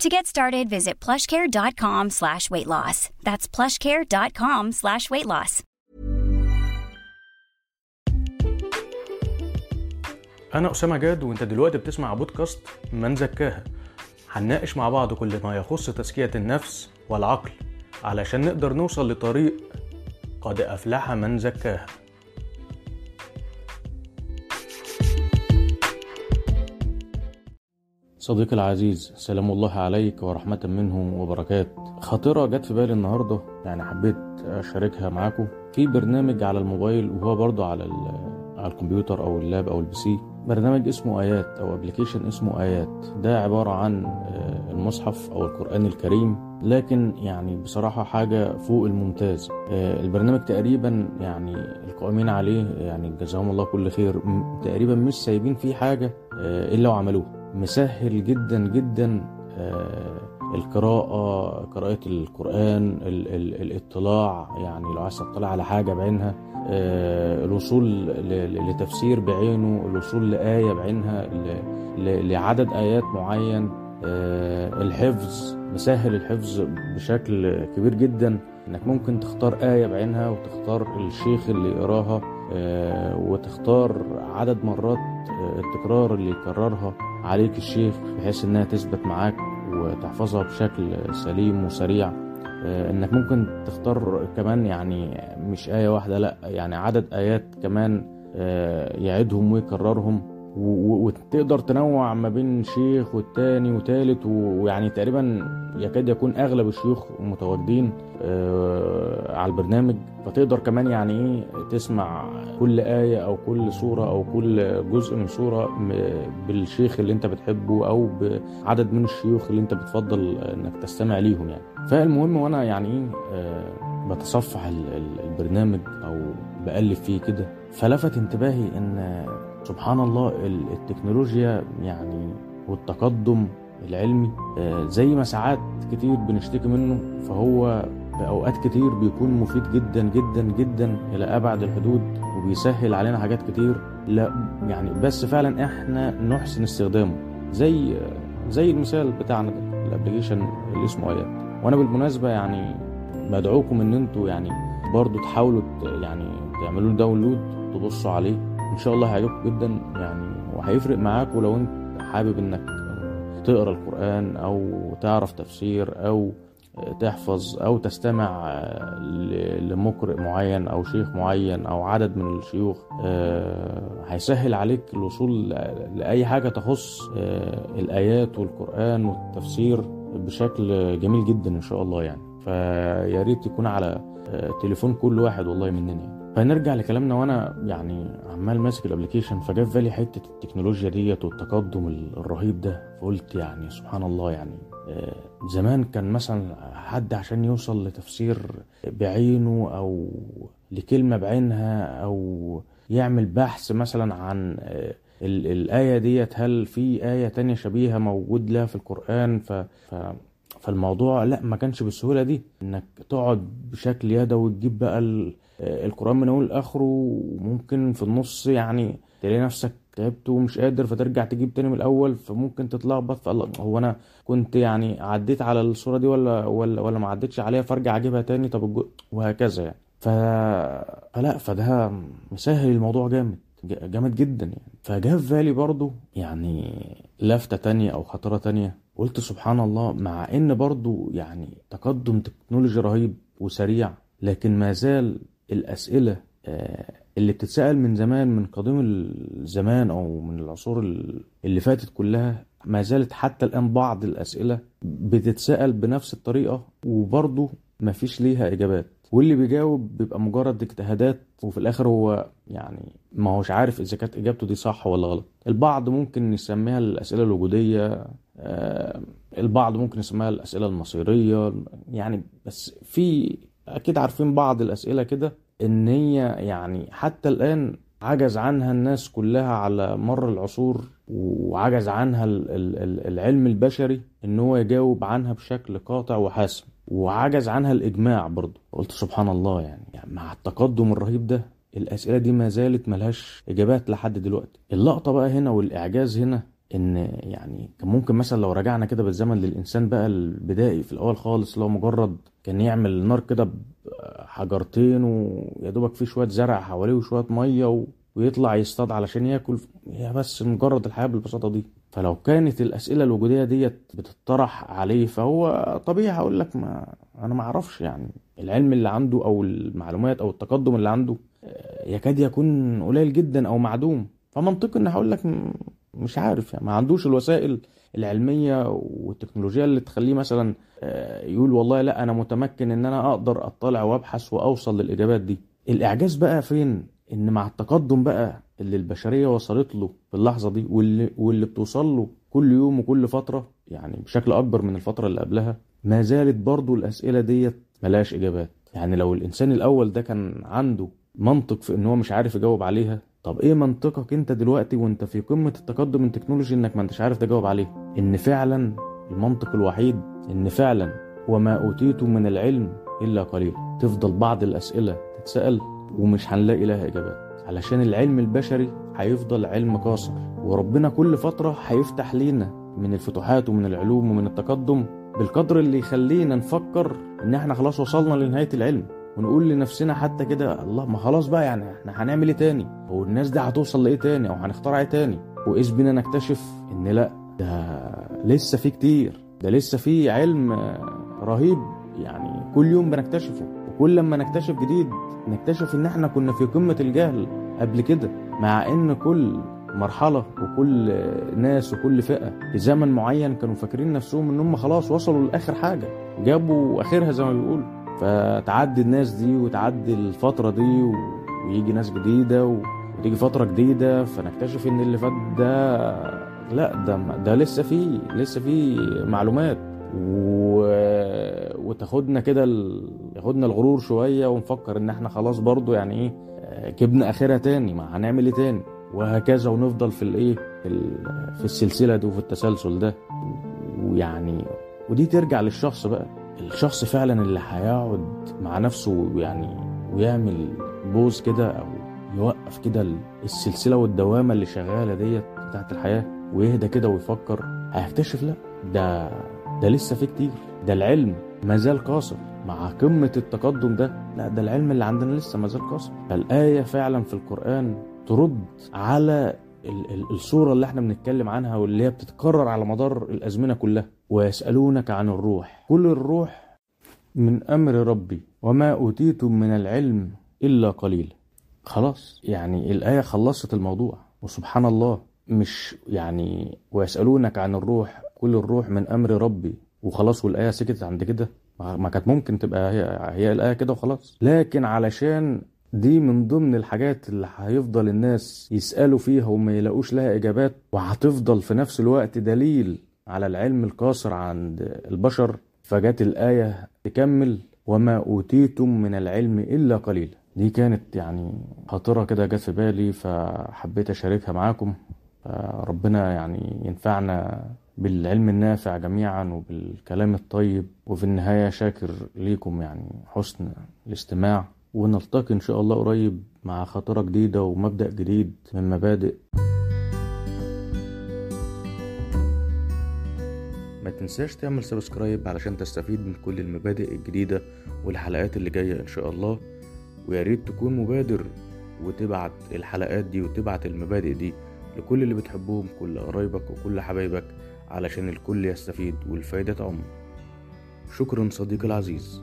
To get started, visit plushcare.com slash weight loss. That's plushcare.com slash weight loss. أنا أسامة جاد وأنت دلوقتي بتسمع بودكاست من زكاها هنناقش مع بعض كل ما يخص تزكية النفس والعقل علشان نقدر نوصل لطريق قد أفلح من زكاها صديقي العزيز سلام الله عليك ورحمة منه وبركاته خاطرة جت في بالي النهاردة يعني حبيت أشاركها معاكم في برنامج على الموبايل وهو برضو على على الكمبيوتر أو ال lap أو ال PC. برنامج اسمه آيات أو application اسمه آيات. ده عبارة عن المصحف أو القرآن الكريم لكن يعني بصراحة حاجة فوق الممتاز. البرنامج تقريبا يعني القائمين عليه يعني جزاهم الله كل خير تقريبا مش سايبين فيه حاجة إلا وعملوها مسهلة جدا جدا القراءة قراءة القرآن ال ال الاطلاع يعني لو عايز تطلع على حاجة بعينها الوصول لتفسير بعينه الوصول لآية بعينها لعدد آيات معين الحفظ مسهل الحفظ بشكل كبير جدا. إنك ممكن تختار آية بعينها وتختار الشيخ اللي يقراها وتختار عدد مرات التكرار اللي يكررها. عليك الشيخ بحيث إنها تثبت معاك وتحفظها بشكل سليم وسريع. إنك ممكن تختار كمان يعني مش آية واحدة لأ يعني عدد آيات كمان يعيدهم ويكررهم. وتقدر تنوع ما بين شيخ والتاني وتالت ويعني تقريبا يكاد يكون أغلب الشيوخ متواجدين على البرنامج. فتقدر كمان يعني إيه تسمع كل آية أو كل سورة أو كل جزء من سورة بالشيخ اللي أنت بتحبه أو بعدد من الشيوخ اللي أنت بتفضل إنك تستمع ليهم يعني. فالمهم وأنا يعني إيه بتصفح البرنامج أو بقلب فيه كده. فلفت انتباهي إن سبحان الله التكنولوجيا يعني والتقدم العلمي زي ما ساعات كتير بنشتكي منه فهو في اوقات كتير بيكون مفيد جدا جدا جدا إلى أبعد الحدود وبيسهل علينا حاجات كتير. لا يعني بس فعلا إحنا نحسن استخدامه. زي زي المثال بتاعنا ده ال application اللي اسمه ايات وأنا بالمناسبة يعني بدعوكم إن أنتوا يعني برضو تحاولوا يعني تعملوا download تبصوا عليه. إن شاء الله هيعجبكم جدا يعني وهيفرق معاك ولو أنت حابب إنك تقرأ القرآن أو تعرف تفسير أو تحفظ أو تستمع لمقرئ معين أو شيخ معين أو عدد من الشيوخ هيسهل عليك الوصول لأي حاجة تخص الآيات والقرآن والتفسير بشكل جميل جدا إن شاء الله يعني فيا ريت يكون على تليفون كل واحد والله مننا يعني. فنرجع لكلامنا وأنا يعني عمال ماسك ال application فجاء في بالي حتة التكنولوجيا ديت والتقدم الرهيب ده. فقلت يعني سبحان الله يعني زمان كان مثلا حد عشان يوصل لتفسير بعينه أو لكلمة بعينها أو يعمل بحث مثلا عن الآية ديت هل في آية تانية شبيهة موجود لها في القرآن؟ ف... ف... فالموضوع لأ ما كانش بالسهولة دي. إنك تقعد بشكل يدوي وتجيب بقى ال- القرآن من أول لآخره وممكن في النص يعني تلاقي نفسك تعبت ومش قادر فترجع تجيب تاني من الأول فممكن تتلخبط فالله هو أنا كنت يعني عديت على الصورة دي ولا ولا ولا ما عدتش عليها فأرجع أجيبها تاني؟ طب وهكذا يعني. ف... فلا فده مسهل الموضوع جامد جامد جدا يعني. فجاء في بالي برضو يعني لفتة تانية أو خطرة تانية. قلت سبحان الله مع إن برضو يعني تقدم تكنولوجي رهيب وسريع لكن ما زال الأسئلة آه، اللي بتتسأل من زمان من قديم الزمان أو من العصور ال- اللي فاتت كلها ما زالت حتى الآن بعض الأسئلة بتتسأل بنفس الطريقة وبرضه مفيش ليها إجابات. واللي بيجاوب بيبقى مجرد اجتهادات وفي الآخر هو يعني ما هوش عارف إذا كانت إجابته دي صح ولا غلط. البعض ممكن يسميها الأسئلة الوجودية آه، البعض ممكن يسميها الأسئلة المصيرية يعني بس في أكيد عارفين بعض الأسئلة كده. إن هي يعني حتى الآن عجز عنها الناس كلها على مر العصور وعجز عنها ال- ال- ال- العلم البشري إن هو يجاوب عنها بشكل قاطع وحاسم. وعجز عنها الإجماع برضه. قلت سبحان الله يعني, يعني مع التقدم الرهيب ده الأسئلة دي ما زالت ملهاش إجابات لحد دلوقتي. اللقطة بقى هنا والإعجاز هنا إن يعني كان ممكن مثلا لو رجعنا كده بالزمن للإنسان بقى البدائي في الأول خالص هو مجرد كان يعمل نار كده بحجرتين ويا دوبك فيه شوية زرع حواليه وشوية مية و... ويطلع يصطاد علشان ياكل. هي بس مجرد الحياة بالبساطة دي. فلو كانت الأسئلة الوجودية ديت بتطرح عليه فهو طبيعي هقول لك ما أنا ما أعرفش يعني. العلم اللي عنده أو المعلومات أو التقدم اللي عنده آه، يكاد يكون قليل جدا أو معدوم. فمنطقي إن هقول لك مش عارف يعني ما عندوش الوسائل العلمية والتكنولوجيا اللي تخليه مثلا آه، يقول والله لا أنا متمكن إن أنا أقدر أطلع وأبحث وأوصل للإجابات دي. الإعجاز بقى فين؟ إن مع التقدم بقى اللي البشرية وصلت له في اللحظة دي واللي واللي بتوصل له كل يوم وكل فترة يعني بشكل أكبر من الفترة اللي قبلها ما زالت برضو الأسئلة ديت ملهاش إجابات. يعني لو الإنسان الأول ده كان عنده منطق في إن هو مش عارف يجاوب عليها طب إيه منطقك أنت دلوقتي وأنت في قمة التقدم التكنولوجي إنك ما انتش عارف تجاوب عليه؟ إن فعلا المنطق الوحيد إن فعلا وما اوتيتم من العلم إلا قليل. تفضل بعض الأسئلة تتسأل ومش هنلاقي لها إجابات. علشان العلم البشري هيفضل علم قاصر وربنا كل فترة هيفتح لينا من الفتوحات ومن العلوم ومن التقدم بالقدر اللي يخلينا نفكر إن إحنا خلاص وصلنا لنهاية العلم. ونقول لنفسنا حتى كده الله ما خلاص بقى يعني إحنا هنعمل إيه تاني؟ هو الناس دي هتوصل لإيه تاني؟ أو هنخترع إيه تاني؟ واذ بينا نكتشف؟ إن لأ ده لسه في كتير ده لسه في علم رهيب. يعني كل يوم بنكتشفه وكل لما نكتشف جديد نكتشف إن إحنا كنا في قمة الجهل قبل كده. مع إن كل مرحلة وكل ناس وكل فئة في زمن معين كانوا فاكرين نفسهم إن هم خلاص وصلوا لآخر حاجة جابوا آخرها زي ما بيقولوا. فتعدي الناس دي وتعدي الفترة دي. ويجي ناس جديدة. وتيجي فترة جديدة فنكتشف إن اللي فات ده لا ده ده لسه فيه لسه فيه معلومات و... وتاخدنا كده ال... ياخدنا الغرور شوية ونفكر إن إحنا خلاص برضو يعني إيه آه، جبنا آخرها تاني ما هنعمل إيه تاني وهكذا ونفضل في الإيه في, ال... في السلسلة دي وفي التسلسل ده ويعني ودي ترجع للشخص بقى الشخص فعلا اللي هيقعد مع نفسه يعني ويعمل بوز كده أو يوقف كده ال- السلسلة والدوامة اللي شغالة ديت بتاعت الحياة ويهدى كده ويفكر هيكتشف لأ ده ده لسه في كتير. ده العلم ما زال قاصر. مع قمة التقدم ده لأ ده العلم اللي عندنا لسه ما زال قاصر. فالايه فعلا في القرآن ترد على ال- ال- الصورة اللي إحنا بنتكلم عنها واللي هي بتتكرر على مدار الأزمنة كلها. ويسألونك عن الروح. قل الروح من أمر ربي وما اوتيتم من العلم إلا قليلا خلاص. يعني الآية خلصت الموضوع. وسبحان الله مش يعني ويسألونك عن الروح. قل الروح من أمر ربي. وخلاص والآية سكتت عند كده. ما كانت ممكن تبقى هي, هي الآية كده وخلاص. لكن علشان دي من ضمن الحاجات اللي هيفضل الناس يسألوا فيها وما يلاقوش لها إجابات وهتفضل في نفس الوقت دليل على العلم القاصر عند البشر. فجت الآية تكمل وما أوتيتم من العلم إلا قليلا دي كانت يعني خاطرة كده جت في بالي فحبيت أشاركها معاكم. ربنا يعني ينفعنا بالعلم النافع جميعا وبالكلام الطيب وفي النهاية شاكر ليكم يعني حسن الاستماع. ونلتقي إن شاء الله قريب مع خطرة جديدة ومبدأ جديد من مبادئ. ما تنساش تعمل سبسكرايب علشان تستفيد من كل المبادئ الجديدة والحلقات اللي جاية إن شاء الله. ويا ريت تكون مبادر وتبعت الحلقات دي وتبعت المبادئ دي لكل اللي بتحبهم كل قرايبك وكل حبايبك علشان الكل يستفيد والفايدة تعم. شكرا صديقي العزيز.